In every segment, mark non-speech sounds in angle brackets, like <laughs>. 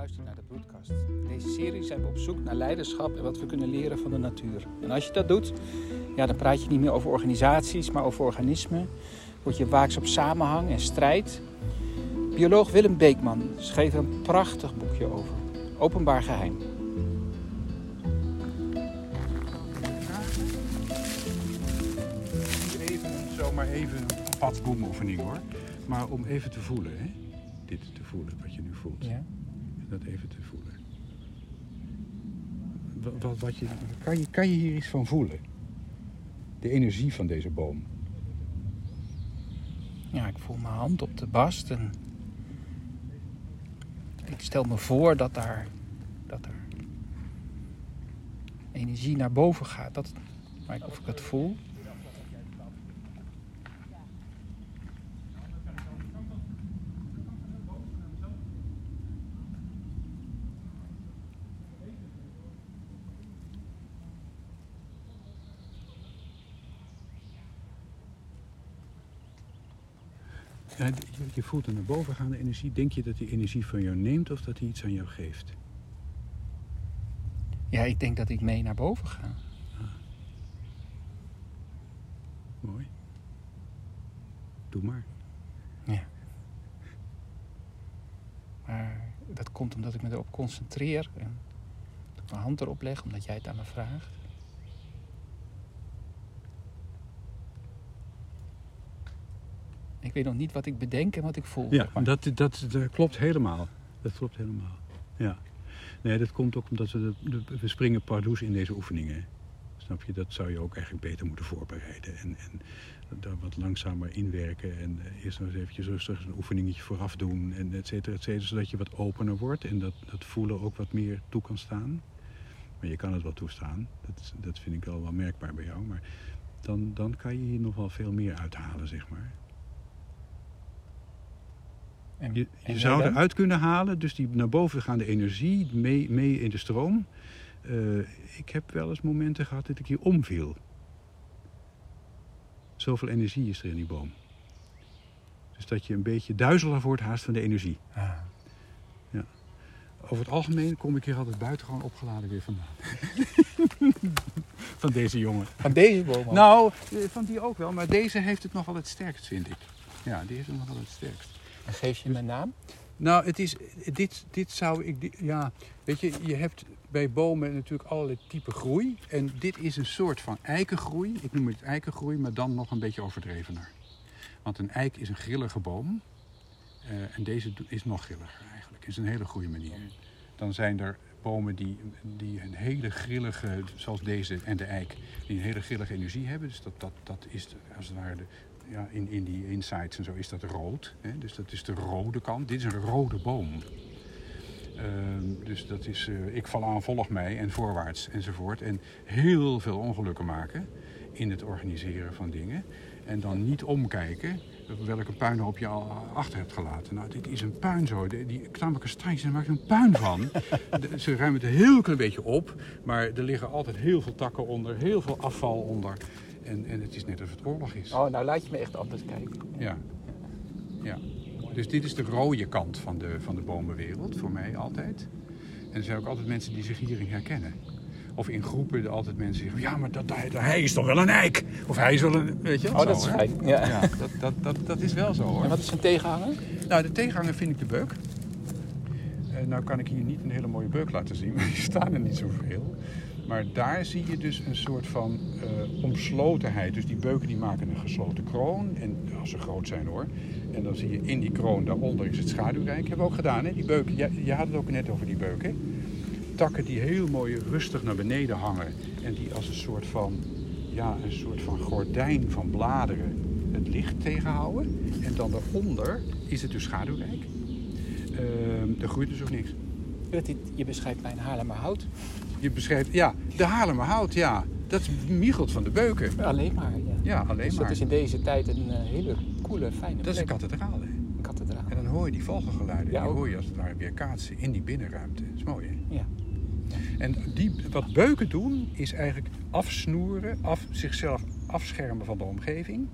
luistert naar de Broedkast. In deze serie zijn we op zoek naar leiderschap en wat we kunnen leren van de natuur. En als je dat doet, ja, dan praat je niet meer over organisaties, maar over organismen. Word je waaks op samenhang en strijd. Bioloog Willem Beekman schreef een prachtig boekje over. Openbaar geheim. Even, zomaar even een padboemoefening hoor. Maar om even te voelen, hè? dit te voelen, wat je nu voelt. Ja. Dat even te voelen. Wat, wat, je, kan, je, kan je hier iets van voelen? De energie van deze boom. ja, ik voel mijn hand op de bast en ik stel me voor dat daar dat er energie naar boven gaat. Dat, maar of ik het voel. Ja, je, voelt een naar boven gaande energie. Denk je dat die energie van jou neemt of dat hij iets aan jou geeft? Ja, ik denk dat ik mee naar boven ga. Mooi. Doe maar. Ja. Maar dat komt omdat ik me erop concentreer en dat ik mijn hand erop leg, omdat jij het aan me vraagt. Ik weet nog niet wat ik bedenk en wat ik voel. Ja, maar. dat, dat, dat klopt helemaal. Dat klopt helemaal. Ja. Nee, dat komt ook omdat we, we springen pardoes in deze oefeningen. Snap je? Dat zou je ook eigenlijk beter moeten voorbereiden. En, en daar wat langzamer inwerken. En eh, eerst nog eens eventjes rustig een oefeningetje vooraf doen. En et cetera, et cetera. Zodat je wat opener wordt. En dat, dat voelen ook wat meer toe kan staan. Maar je kan het wel toestaan. Dat, dat vind ik wel wel merkbaar bij jou. Maar dan, dan kan je hier nog wel veel meer uithalen, zeg maar. En, Je, zou dan? eruit kunnen halen, dus die naar boven gaande energie mee, mee in de stroom. Eh, ik heb wel eens momenten gehad dat ik hier omviel. Zoveel energie is er in die boom. Dus dat je een beetje duizelig wordt haast van de energie. Ah. Over het algemeen kom ik hier altijd buitengewoon opgeladen weer vandaan. <laughs> van deze jongen. Van deze boom ook. Nou, eh, van die ook wel, maar deze heeft het nog wel het sterkst, vind ik. Ja, die heeft het nog wel het sterkst. En geef je mijn naam? Nou, het is, dit, dit zou ik, ja, weet je, je hebt bij bomen natuurlijk allerlei type groei. En dit is een soort van eikengroei. Ik noem het eikengroei, maar dan nog een beetje overdrevener. Want een eik is een grillige boom. eh, en deze is nog grilliger eigenlijk. is een hele goede manier. Dan zijn er bomen die, die een hele grillige, zoals deze en de eik, die een hele grillige energie hebben. Dus dat, dat, dat is als het ware de, ja, in, in die insights en zo is dat rood. Hè? Dus dat is de rode kant. Dit is een rode boom. Ehm, dus dat is, eh, ik val aan, volg mij en voorwaarts enzovoort. En heel veel ongelukken maken in het organiseren van dingen. En dan niet omkijken welke puinhoop je al achter hebt gelaten. Nou, dit is een puinzooi. Die, die Knamelijke Strijns maakt een puin van. Ze ruimen het een heel klein beetje op. Maar er liggen altijd heel veel takken onder, heel veel afval onder. En, en het is net alsof het oorlog is. Oh, nou laat je me echt anders kijken. Ja. ja. Dus dit is de rode kant van de, van de bomenwereld, voor mij altijd. En er zijn ook altijd mensen die zich hierin herkennen. Of in groepen er altijd mensen zeggen, ja, maar dat, dat, hij is toch wel een eik. Of hij is wel een, weet je Oh, dat is fijn. Ja. Ja, dat, dat, dat, dat is wel zo hoor. En wat is zijn tegenhanger? Nou, de tegenhanger vind ik de beuk. Eh, nou kan ik hier niet een hele mooie beuk laten zien, <laughs> maar die staan er niet zoveel. Maar daar zie je dus een soort van eh, omslotenheid. Dus die beuken die maken een gesloten kroon. En als ze groot zijn hoor. En dan zie je in die kroon daaronder is het schaduwrijk. Hebben we ook gedaan hè, die beuken. Ja, je had het ook net over die beuken. Takken die heel mooi rustig naar beneden hangen. En die als een soort van, ja, een soort van gordijn van bladeren het licht tegenhouden. En dan daaronder is het dus schaduwrijk. Ehm er groeit dus ook niks. Je beschrijft mijn Haarlemmerhout. Je beschrijft, ja, de Haarlemmerhout, ja. Dat is Michelt van de Beuken. Alleen maar, ja. Ja, alleen dus maar. dat is in deze tijd een eh, hele coole, fijne Dat is een plek. kathedraal, hè. Een kathedraal. En dan hoor je die vogelgeluiden. Ja, die ook. hoor je als het ware weer kaatsen in die binnenruimte. Dat is mooi, hè. Ja. En die, wat beuken doen, is eigenlijk afsnoeren, af, zichzelf afschermen van de omgeving.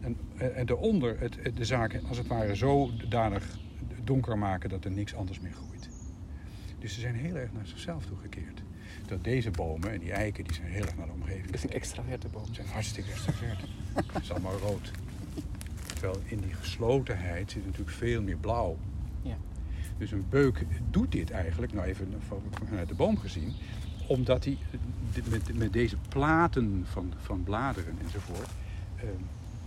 En, eh, en daaronder het, het- de zaken als het ware zodanig donker maken dat er niks anders meer groeit. Dus ze zijn heel erg naar zichzelf toegekeerd. Dat deze bomen en die eiken, die zijn heel erg naar de omgeving. Dat is een extraverte boom. Ze zijn hartstikke extravert. Het is allemaal rood. Terwijl in die geslotenheid zit natuurlijk veel meer blauw. Ja. Dus een beuk doet dit eigenlijk, nou even van- vanuit de boom gezien, omdat hij dit- met, met deze platen van, van bladeren enzovoort eh,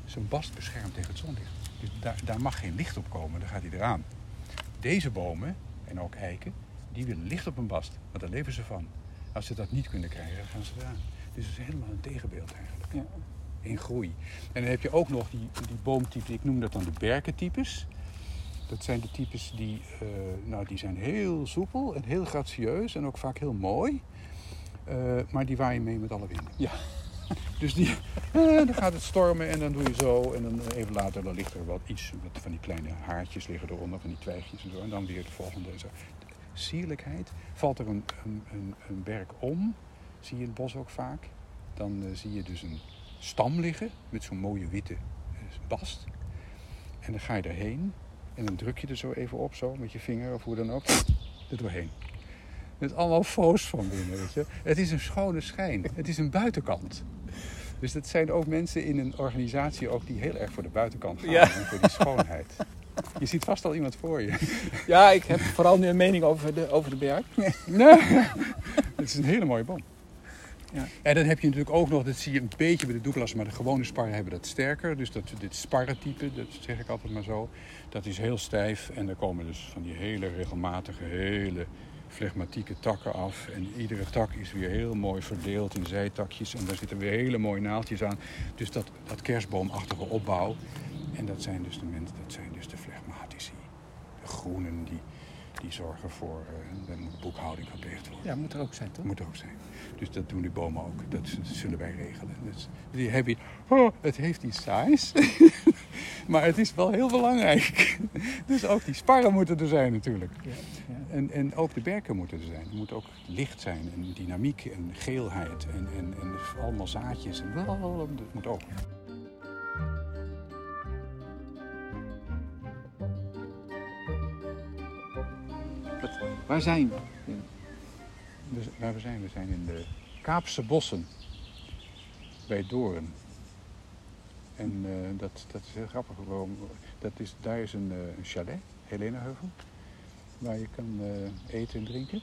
zijn bast beschermt tegen het zonlicht. Dus daar, daar mag geen licht op komen, dan gaat hij eraan. Deze bomen, en ook eiken, die willen licht op hun bast, want daar leven ze van. Als ze dat niet kunnen krijgen, dan gaan ze eraan. Dus het is helemaal een tegenbeeld eigenlijk Ja. in groei. En dan heb je ook nog die, die boomtypen, ik noem dat dan de berkentypes. Dat zijn de types die, eh, nou, die zijn heel soepel en heel gracieus en ook vaak heel mooi. Eh, maar die waaien mee met alle winden. Ja. <laughs> Dus die, eh, dan gaat het stormen en dan doe je zo. En dan even later dan ligt er wat iets, wat van die kleine haartjes liggen eronder, van die twijgjes en zo. En dan weer de volgende. en Zo. Sierlijkheid. Valt er een, een, een, een berk om, zie je in het bos ook vaak. Dan eh, zie je dus een stam liggen met zo'n mooie witte eh, bast. En dan ga je daarheen en dan druk je er zo even op, zo met je vinger of hoe dan ook, er doorheen. Met allemaal foos van binnen, weet je. Het is een schone schijn. Het is een buitenkant. Dus dat zijn ook mensen in een organisatie ook die heel erg voor de buitenkant gaan. Ja. En voor die schoonheid. <laughs> Je ziet vast al iemand voor je. <laughs> ja, ik heb vooral nu een mening over de, over de berg. Nee. <laughs> Het is een hele mooie boom. Ja. En dan heb je natuurlijk ook nog, dat zie je een beetje bij de Douglas, maar de gewone sparren hebben dat sterker. Dus dat, dit sparrentype, dat zeg ik altijd maar zo, dat is heel stijf. En er komen dus van die hele regelmatige, hele flegmatieke takken af. En iedere tak is weer heel mooi verdeeld in zijtakjes. En daar zitten weer hele mooie naaldjes aan. Dus dat, dat kerstboomachtige opbouw. En dat zijn dus de mensen, dat zijn dus de flegmatici. De groenen die, die zorgen voor, uh, er moet boekhouding gepleegd worden. Ja, moet er ook zijn, toch? Moet ook zijn. Dus dat doen die bomen ook. Dat zullen wij regelen. Dus die hebben, oh, het heeft iets saais. <laughs> maar het is wel heel belangrijk. dus ook die sparren moeten er zijn natuurlijk. Ja, ja. En, en ook de berken moeten er zijn. Er moet ook licht zijn en dynamiek en geelheid. En, en, en allemaal zaadjes. En dat moet ook. Wat- Waar zijn we? Waar we zijn, we zijn in de Kaapse bossen. Bij Doorn. En eh, dat, dat is heel grappig. Dat is, daar is een, eh, een chalet, Helenaheuvel. Waar je kan eh, eten en drinken.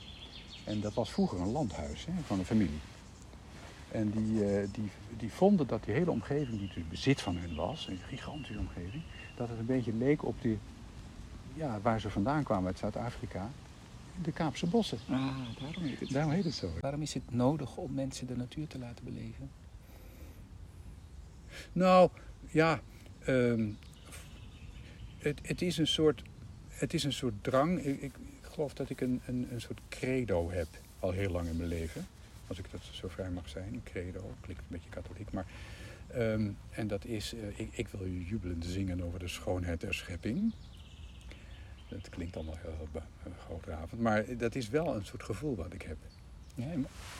En dat was vroeger een landhuis hè, van een familie. En die, die, die vonden dat die hele omgeving, die dus bezit van hun was, een gigantische omgeving, dat het een beetje leek op de, ja, waar ze vandaan kwamen uit Zuid-Afrika, de Kaapse bossen. Ah, daarom heet het. Daarom heet het zo. Waarom is het nodig om mensen de natuur te laten beleven? Nou, ja, ehm, het, het, is een soort, het is een soort drang. Ik, ik, ik geloof dat ik een, een, een soort credo heb, al heel lang in mijn leven. Als ik dat zo vrij mag zijn, een credo, klinkt een beetje katholiek. Maar, ehm, en dat is, eh, ik, ik wil jubelend zingen over de schoonheid der schepping. Dat klinkt allemaal heel ba- eh, hoogdravend, maar dat is wel een soort gevoel wat ik heb.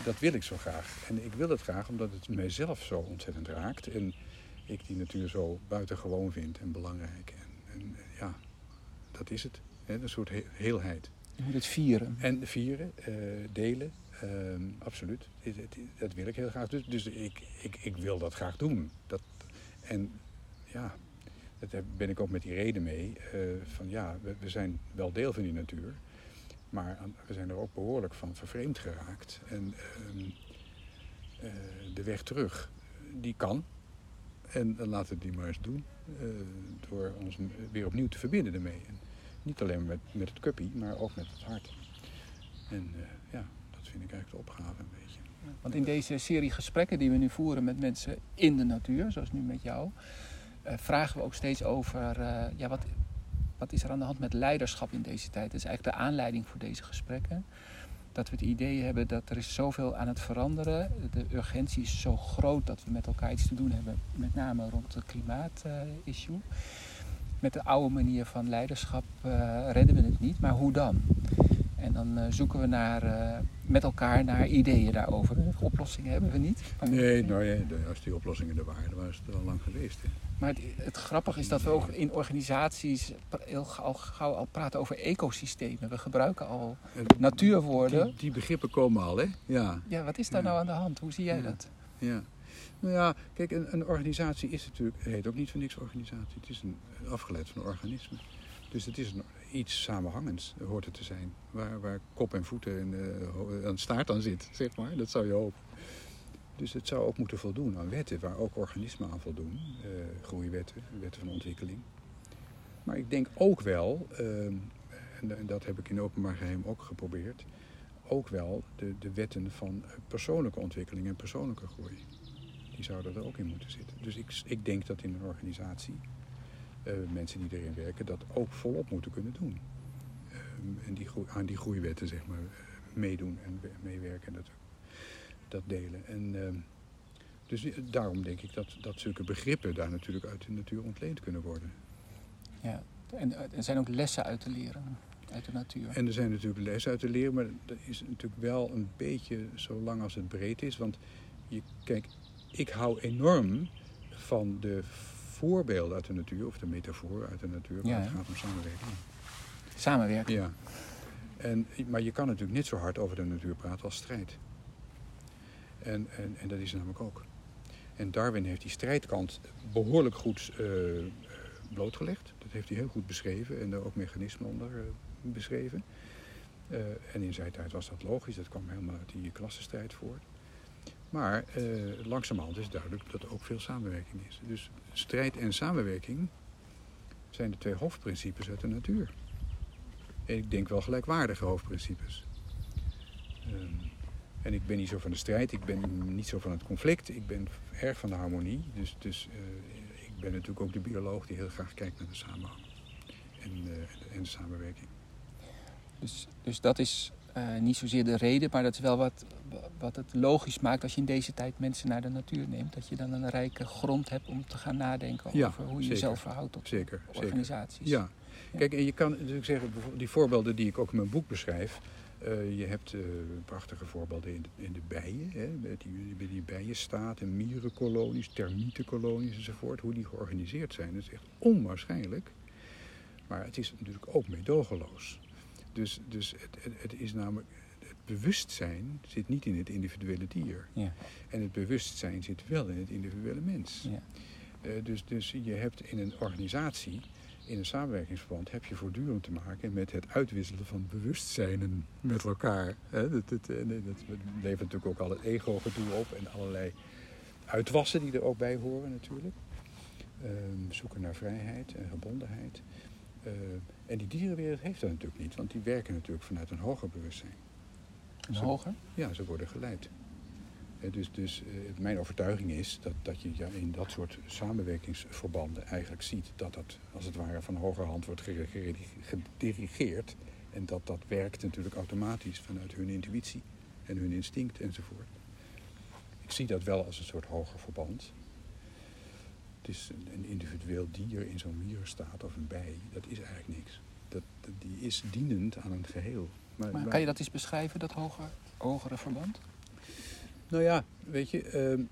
Dat wil ik zo graag. En ik wil het graag omdat het mijzelf zo ontzettend raakt. En ik die natuur zo buitengewoon vind en belangrijk. En, en ja, dat is het. Een soort he- heelheid. je moet het vieren. En vieren, eh, delen, ehm, absoluut. Het- het- Dat wil ik heel graag. Dus, dus ik, ik, ik wil dat graag doen. Dat, en ja, daar ben ik ook met die reden mee. eh, van ja, we, zijn wel deel van die natuur. Maar we zijn er ook behoorlijk van vervreemd geraakt. En ehm, eh, de weg terug, die kan. En dan laten we die maar eens doen. eh, door ons weer opnieuw te verbinden ermee. En niet alleen met, met het cuppie, maar ook met het hart. En ja, dat vind ik eigenlijk de opgave een beetje. Want in deze serie gesprekken die we nu voeren met mensen in de natuur, zoals nu met jou, vragen we ook steeds over eh, ja, wat, wat is er aan de hand met leiderschap in deze tijd. Dat is eigenlijk de aanleiding voor deze gesprekken. Dat we het idee hebben dat er is zoveel aan het veranderen. De urgentie is zo groot dat we met elkaar iets te doen hebben, met name rond het klimaat-issue. met de oude manier van leiderschap eh, redden we het niet, maar hoe dan? En dan eh, zoeken we naar, eh, met elkaar naar ideeën daarover. Oplossingen hebben we niet. Maar, Nee, nou ja, als die oplossingen er waren, dan was het al lang geweest. Hè. maar het, het grappige is dat we ook in organisaties heel gauw, gauw al praten over ecosystemen. We gebruiken al En natuurwoorden. Die, die begrippen komen al, hè? Ja, Ja, wat is daar Ja. nou aan de hand? Hoe zie jij Ja. dat? ja. Nou ja, kijk, een, een organisatie is natuurlijk, het heet ook niet voor niks organisatie. Het is een, afgeleid van een organisme. Dus het is een, iets samenhangends, hoort het te zijn. Waar, waar kop en voeten en eh, ho- aan staart aan zit, <laughs> zeg maar. Dat zou je hopen. Dus het zou ook moeten voldoen aan wetten waar ook organismen aan voldoen. eh, groeiwetten, wetten van ontwikkeling. Maar ik denk ook wel, ehm, en, dat heb ik in openbaar geheim ook geprobeerd, ook wel de, de wetten van eh, persoonlijke ontwikkeling en persoonlijke groei. Die zouden er ook in moeten zitten. Dus ik, ik denk dat in een organisatie eh, mensen die erin werken dat ook volop moeten kunnen doen. Ehm, en die, aan die groeiwetten zeg maar eh, meedoen en we- meewerken en dat, dat delen. En, ehm, dus eh, daarom denk ik dat, dat zulke begrippen daar natuurlijk uit de natuur ontleend kunnen worden. Ja. En eh, er zijn ook lessen uit te leren uit de natuur. En er zijn natuurlijk lessen uit te leren, maar dat is natuurlijk wel een beetje zo lang als het breed is. Want je, kijk, ik hou enorm van de voorbeelden uit de natuur, of de metaforen uit de natuur, waar Ja, het gaat om samenwerking. Samenwerken. Ja. En, maar je kan natuurlijk net zo hard over de natuur praten als strijd. En, en, en dat is namelijk ook. En Darwin heeft die strijdkant behoorlijk goed eh, blootgelegd. Dat heeft hij heel goed beschreven en er ook mechanismen onder eh, beschreven. Eh, en in zijn tijd was dat logisch, dat kwam helemaal uit die klassenstrijd voort. Maar eh, langzamerhand is duidelijk dat er ook veel samenwerking is. Dus strijd en samenwerking zijn de twee hoofdprincipes uit de natuur. En ik denk wel gelijkwaardige hoofdprincipes. Ehm, en ik ben niet zo van de strijd, ik ben niet zo van het conflict, ik ben erg van de harmonie. Dus, dus eh, ik ben natuurlijk ook de bioloog die heel graag kijkt naar de samenhang en, eh, en de samenwerking. Dus, dus dat is eh, niet zozeer de reden, maar dat is wel wat, wat het logisch maakt als je in deze tijd mensen naar de natuur neemt. Dat je dan een rijke grond hebt om te gaan nadenken Ja, over hoe je zeker. jezelf verhoudt tot Zeker, zeker. organisaties. Ja. Kijk, en je kan natuurlijk zeggen, die voorbeelden die ik ook in mijn boek beschrijf. eh, je hebt eh, prachtige voorbeelden in de, in de bijen, hè, met die, bij die bijenstaat en mierenkolonies, termietenkolonies enzovoort. Hoe die georganiseerd zijn, dat is echt onwaarschijnlijk. Maar het is natuurlijk ook meedogenloos. Dus, dus het, het, het is namelijk, het bewustzijn zit niet in het individuele dier. Ja. En het bewustzijn zit wel in het individuele mens. Ja. Eh, dus, dus je hebt in een organisatie, in een samenwerkingsverband, heb je voortdurend te maken met het uitwisselen van bewustzijnen met elkaar. Dat, dat, en dat levert natuurlijk ook al het ego-gedoe op en allerlei uitwassen die er ook bij horen natuurlijk. Ehm, zoeken naar vrijheid en gebondenheid. Eh, en die dierenwereld heeft dat natuurlijk niet, want die werken natuurlijk vanuit een hoger bewustzijn. En Zo. hoger? Ja, ze worden geleid. Eh, Dus, dus eh, mijn overtuiging is dat, dat je ja, in dat soort samenwerkingsverbanden eigenlijk ziet dat dat als het ware van hogerhand wordt gere- gere- gedirigeerd. En dat dat werkt natuurlijk automatisch vanuit hun intuïtie en hun instinct enzovoort. Ik zie dat wel als een soort hoger verband. Het is een, een individueel dier in zo'n mierenstaat of een bij, dat is eigenlijk niks. Dat, die is dienend aan een geheel. Maar maar- kan je dat eens beschrijven, dat hoger, hogere verband? Nou ja, weet je, ehm,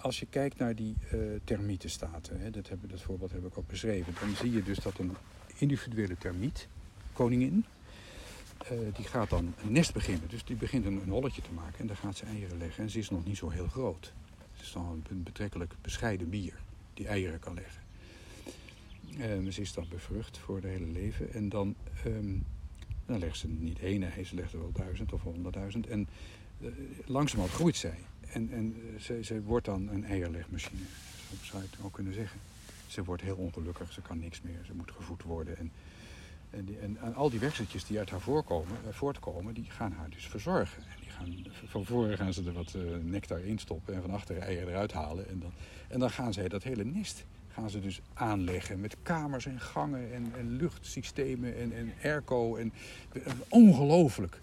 als je kijkt naar die eh termietenstaten, hè, dat, heb, dat voorbeeld heb ik ook beschreven, dan zie je dus dat een individuele termiet, koningin, eh, die gaat dan een nest beginnen. Dus die begint een, een holletje te maken en daar gaat ze eieren leggen en ze is nog niet zo heel groot. Het is dan een betrekkelijk bescheiden bier die eieren kan leggen. Ehm, ze is dan bevrucht voor het hele leven en dan, ehm, dan legt ze niet één ei, ze legt er wel duizend of honderdduizend. En eh, langzamerhand groeit zij. En, en eh, ze, ze wordt dan een eierlegmachine, zo zou je het ook kunnen zeggen. Ze wordt heel ongelukkig, ze kan niks meer, ze moet gevoed worden. En, en, en, al die werkseltjes die uit haar voorkomen, eh, voortkomen, die gaan haar dus verzorgen. Van voren gaan ze er wat eh, nectar in stoppen en van achter eieren eruit halen. En dan, en dan gaan zij dat hele nest gaan ze dus aanleggen met kamers en gangen en, en luchtsystemen en, en airco. En, ongelooflijk.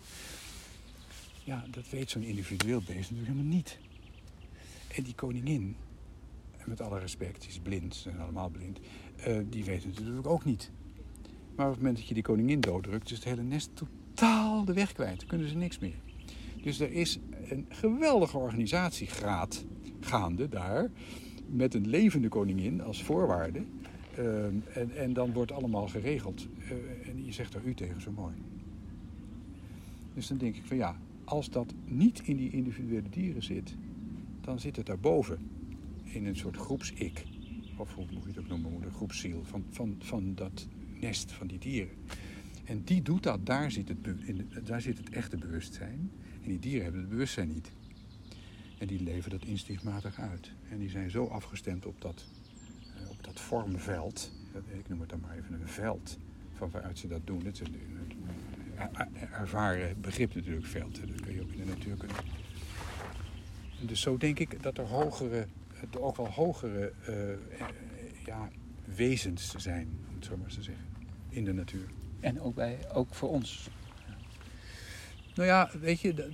Ja, dat weet zo'n individueel beest natuurlijk helemaal niet. En die koningin, met alle respect, die is blind, ze zijn allemaal blind, eh, die weet het natuurlijk ook niet. Maar op het moment dat je die koningin dooddrukt, is het hele nest totaal de weg kwijt. Dan kunnen ze niks meer. Dus er is een geweldige organisatiegraad gaande daar. Met een levende koningin als voorwaarde. Ehm, en, en dan wordt allemaal geregeld. Eh, en je zegt er u tegen zo mooi. Dus dan denk ik van ja, als dat niet in die individuele dieren zit, dan zit het daarboven. In een soort groeps-ik. Of hoe moet je het ook noemen, een groepsziel van, van, van dat nest van die dieren. En die doet dat, daar zit, het, daar zit het echte bewustzijn. En die dieren hebben het bewustzijn niet. En die leven dat instinctmatig uit. En die zijn zo afgestemd op dat, eh, op dat vormveld. Dat- Ik noem het dan maar even een veld. Van waaruit ze dat doen. Het is een, er- ervaren begrip natuurlijk, veld. Dat kun je ook in de natuur kunnen. En Dus zo denk ik dat er hogere, er ook wel hogere eh, eh, ja, wezens zijn, om het zo maar eens te zeggen, in de natuur. En ook, bij, ook voor ons. Nou ja, weet je,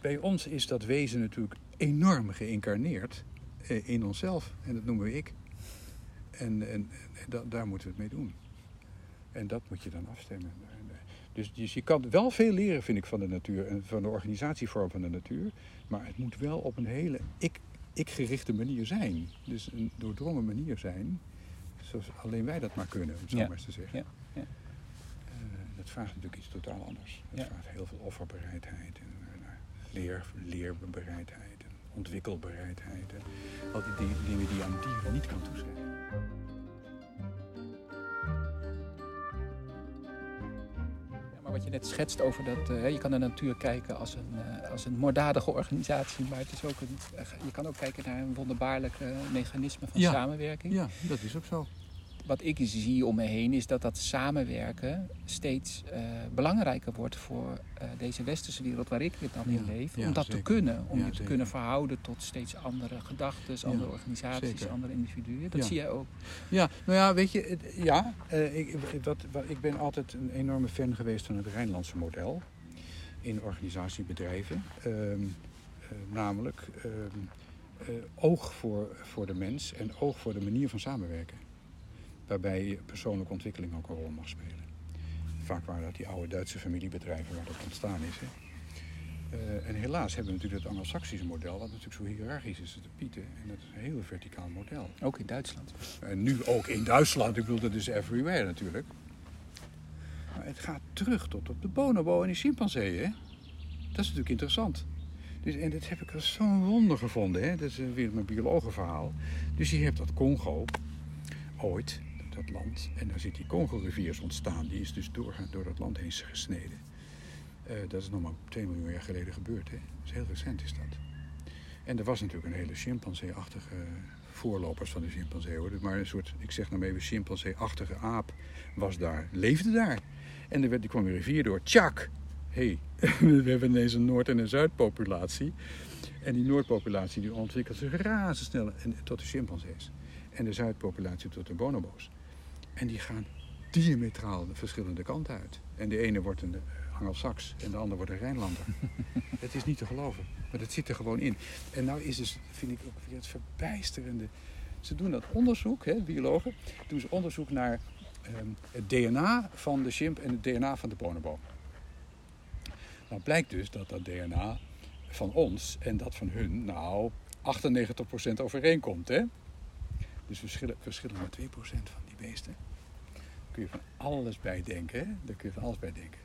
bij ons is dat wezen natuurlijk enorm geïncarneerd eh, in onszelf. En dat noemen we ik. En, en, en da- daar moeten we het mee doen. En dat moet je dan afstemmen. En, Dus, dus je kan wel veel leren, vind ik, van de natuur en van de organisatievorm van de natuur. Maar het moet wel op een hele ik, ik-gerichte manier zijn. Dus een doordrongen manier zijn. Zoals alleen wij dat maar kunnen, om het zo Ja. maar eens te zeggen. Ja, ja. Dat vraagt natuurlijk iets totaal anders. Het Ja. vraagt heel veel offerbereidheid en eh, leer, leerbereidheid en ontwikkelbereidheid. En al die di- dingen die je aan dieren niet kan toeschrijven. Ja, maar wat je net schetst over dat, eh, je kan naar de natuur kijken als een, eh, als een moorddadige organisatie, maar het is ook een, je kan ook kijken naar een wonderbaarlijk mechanisme van Ja. samenwerking. Ja, dat is ook zo. Wat ik zie om me heen is dat dat samenwerken steeds eh, belangrijker wordt voor eh, deze westerse wereld waar ik dan in Ja, leef. ja, om dat te kunnen, om Ja, je te zeker. kunnen verhouden tot steeds andere gedachten, andere organisaties, zeker. andere individuen. Dat zie jij ook. Ja, nou ja, weet je, het- ja, eh, ik, wat, wat, ik ben altijd een enorme fan geweest van het Rijnlandse model in organisatiebedrijven. Ehm, eh, namelijk ehm, eh, oog voor, voor de mens en oog voor de manier van samenwerken. Waarbij persoonlijke ontwikkeling ook een rol mag spelen. Vaak waren dat die oude Duitse familiebedrijven waar dat ontstaan is. Hè. Eh, en helaas hebben we natuurlijk het Anglo-Saxische model, wat natuurlijk zo hiërarchisch is, de pieten. En dat is een heel verticaal model. Ook in Duitsland. En nu ook in Duitsland, ik bedoel, dat is everywhere natuurlijk. Maar het gaat terug tot op de bonobo en die chimpansee, hè? Dat is natuurlijk interessant. Dus, en dat heb ik als zo'n wonder gevonden, hè? Dat is weer mijn biologenverhaal. Dus je hebt dat Congo, ooit, land, en daar zit die Congo-rivier ontstaan. Die is dus door, door dat land heen gesneden. Eh, dat is nog maar 2 miljoen jaar geleden gebeurd, hè? Dus heel recent is dat. En er was natuurlijk een hele chimpansee-achtige voorlopers van de chimpansee hoor. Maar een soort, ik zeg nou even, chimpansee-achtige aap was daar, leefde daar. En er werd, die kwam een rivier door, tjak! Hey, <laughs> we hebben ineens een Noord- en een Zuidpopulatie. En die Noordpopulatie die ontwikkelt zich razendsnel en, tot de chimpansees. En de Zuidpopulatie tot de bonobo's. En die gaan diametraal de verschillende kanten uit. En de ene wordt een Angelsaks en de ander wordt een Rijnlander. <laughs> het is niet te geloven, maar dat zit er gewoon in. En nou is dus, vind ik ook weer het verbijsterende. Ze doen dat onderzoek, hè, biologen, doen ze onderzoek naar ehm, het DNA van de chimp en het DNA van de bonobo. Nou blijkt dus dat dat DNA van ons en dat van hun, nou, 98% overeenkomt. Hè? Dus we verschillen, verschillen maar 2% van die beesten. Kun je van alles bij denken. Hè? Daar kun je van alles bij denken.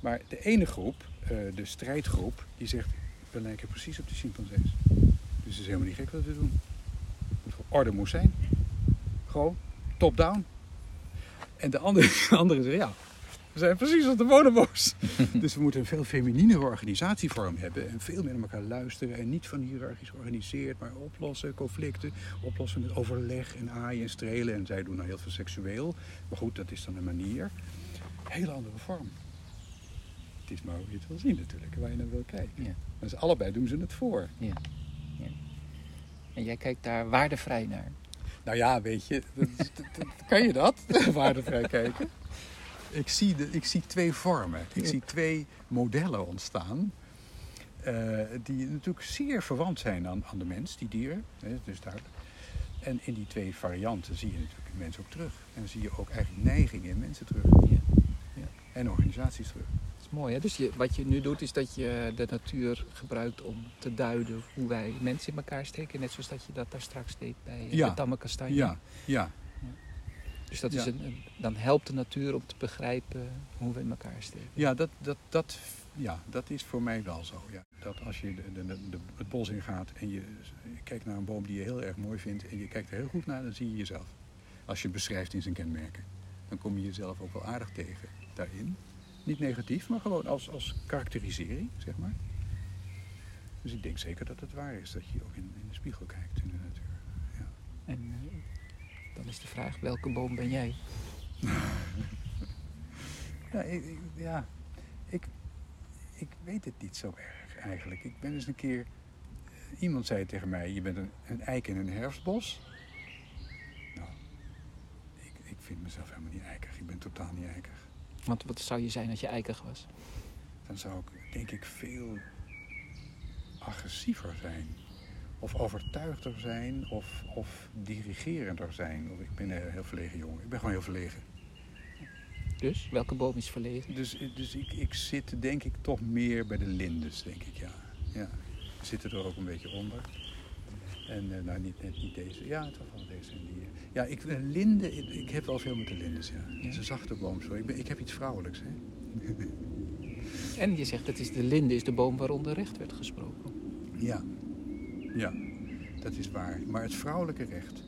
Maar de ene groep, eh, de strijdgroep, die zegt, we lijken precies op de chimpansees. Dus het is helemaal niet gek wat we doen. Het orde moest zijn. Gewoon, top-down. En de andere, <laughs> de andere zeggen, ja, we zijn precies als de bonobo's. <laughs> dus we moeten een veel femininere organisatievorm hebben. En veel meer naar elkaar luisteren. En niet van hiërarchisch georganiseerd, maar oplossen conflicten. Oplossen met overleg en aaien en strelen. En zij doen nou heel veel seksueel. Maar goed, dat is dan een manier. Hele andere vorm. Het is maar hoe je het wil zien natuurlijk, waar je naar wil kijken. Ja. Dus allebei doen ze het voor. Ja. ja. En jij kijkt daar waardevrij naar. Nou ja, weet je, kan je dat? <laughs> Waardevrij kijken. Ik zie, de, ik zie twee vormen. Ik zie twee modellen ontstaan. eh, die natuurlijk zeer verwant zijn aan, aan de mens, die dieren. Hè, is duidelijk. En in die twee varianten zie je natuurlijk de mens ook terug. En dan zie je ook eigenlijk neigingen in mensen terug. Ja. En organisaties terug. Dat is mooi, hè? Dus je, wat je nu doet is dat je de natuur gebruikt om te duiden hoe wij mensen in elkaar steken. Net zoals dat je dat daar straks deed bij eh, Ja. de tamme kastanje. Ja, ja, Dus dat Ja. is een, een- dan helpt de natuur om te begrijpen hoe we in elkaar steken. ja, dat, dat, dat, ja dat is voor mij wel zo. Ja. Dat als je de, de, de- het bos ingaat en je, kijkt naar een boom die je heel erg mooi vindt en je kijkt er heel goed naar, dan zie je jezelf. Als je het beschrijft in zijn kenmerken, dan kom je jezelf ook wel aardig tegen daarin. Niet negatief, maar gewoon als, als karakterisering, zeg maar. Dus ik denk zeker dat het waar is dat je ook in, in de spiegel kijkt in de natuur. En eh, is de vraag, welke boom ben jij? <laughs> Ja, ik, ik- ja, ik, ik weet het niet zo erg eigenlijk. Ik ben eens een keer... eh, Iemand zei tegen mij, je bent een, een eik in een herfstbos. Nou, ik, ik vind mezelf helemaal niet eikig. Ik ben totaal niet eikig. Want wat zou je zijn als je eikig was? Dan zou ik denk ik veel agressiever zijn. Of overtuigder zijn. Of, of dirigerender zijn. Of ik ben een heel verlegen jongen. Ik ben gewoon heel verlegen. Dus, welke boom is verlegen? Dus, dus ik, ik zit denk ik toch meer bij de lindes, denk ik, ja. ja. Zitten er ook een beetje onder. En eh, nou, niet, net niet deze. Ja, toch wel deze en die. eh. Ja, ik, eh, linde, ik, ik heb wel veel met de lindes, ja. Het is een zachte boom, zo. Ik, ben, ik heb iets vrouwelijks, hè. <laughs> En je zegt, dat is de linde is de boom waaronder recht werd gesproken. Ja. Ja, dat is waar. Maar het vrouwelijke recht.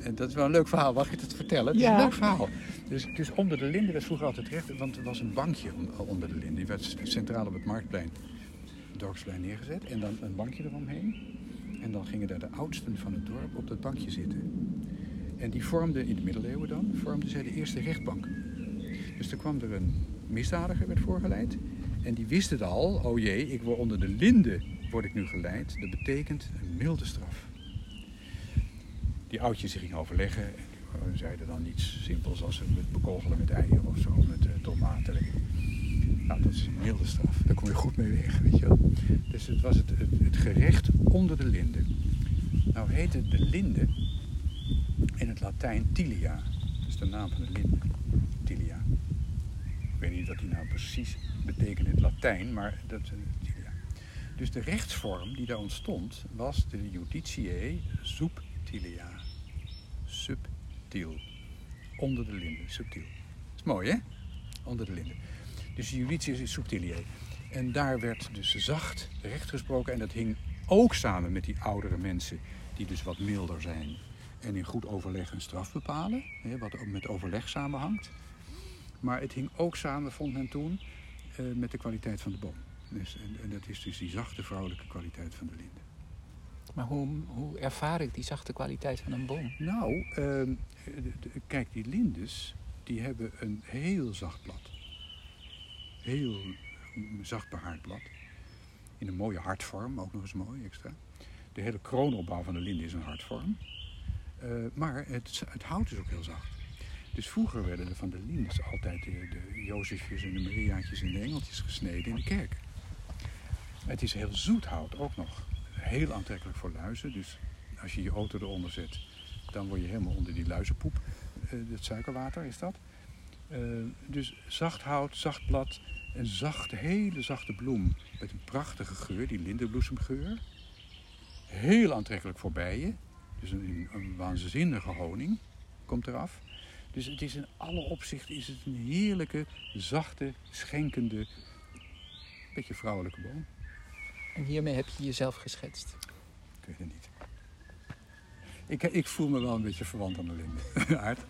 En dat is wel een leuk verhaal. Mag ik het vertellen? Het is Ja. een leuk verhaal. Dus, dus onder de linde werd vroeger altijd recht. Want er was een bankje on- onder de linde. Die werd centraal op het marktplein, het dorpsplein neergezet. En dan een bankje eromheen. En dan gingen daar de oudsten van het dorp op dat bankje zitten. En die vormden, in de middeleeuwen dan, vormden zij de eerste rechtbank. Dus er kwam er een misdadiger, werd voorgeleid. En die wist het al, oh jee, ik word onder de linde word ik nu geleid. Dat betekent een milde straf. Die oudjes gingen overleggen en zeiden dan iets simpels als met bekogelen met eieren of zo, met eh, tomaten. Nou, dat is een milde straf. Daar kom je goed mee weg, weet je wel. Dus het was het, het, het gerecht onder de linde. Nou heette de linde in het Latijn tilia. Dat is de naam van de linde. Tilia. Ik weet niet wat die nou precies betekent in het Latijn, maar dat. Dus de rechtsvorm die daar ontstond was de judiciae subtilia. Subtiel. Onder de linde, subtiel. Dat is mooi, hè? Onder de linde. Dus de judiciae subtiliae. En daar werd dus zacht recht gesproken. En dat hing ook samen met die oudere mensen, die dus wat milder zijn. En in goed overleg een straf bepalen, hè, wat ook met overleg samenhangt. Maar het hing ook samen, vond men toen, eh, met de kwaliteit van de boom. Dus, en, en dat is dus die zachte vrouwelijke kwaliteit van de linde. Maar hoe, hoe ervaar ik die zachte kwaliteit van een boom? Nou, ehm, de- de- kijk, die lindes, die hebben een heel zacht blad. Heel mm, zacht behaard blad. In een mooie hartvorm, ook nog eens mooi extra. De hele kroonopbouw van de linde is een hartvorm. Eh, maar het, het hout is ook heel zacht. Dus vroeger werden er van de lindes altijd de, de Jozefjes en de Mariaatjes en de Engeltjes gesneden in de kerk. Het is heel zoet hout ook nog. Heel aantrekkelijk voor luizen. Dus als je je auto eronder zet, dan word je helemaal onder die luizenpoep. Eh, het suikerwater is dat. Eh, dus zacht hout, zacht blad, een zachte, hele zachte bloem met een prachtige geur, die lindenbloesemgeur. Heel aantrekkelijk voor bijen. Dus een, een waanzinnige honing komt eraf. Dus het is in alle opzichten is het een heerlijke, zachte, schenkende, beetje vrouwelijke boom. En hiermee heb je jezelf geschetst. Ik weet niet. Ik, ik voel me wel een beetje verwant aan de linde. <laughs> Aard.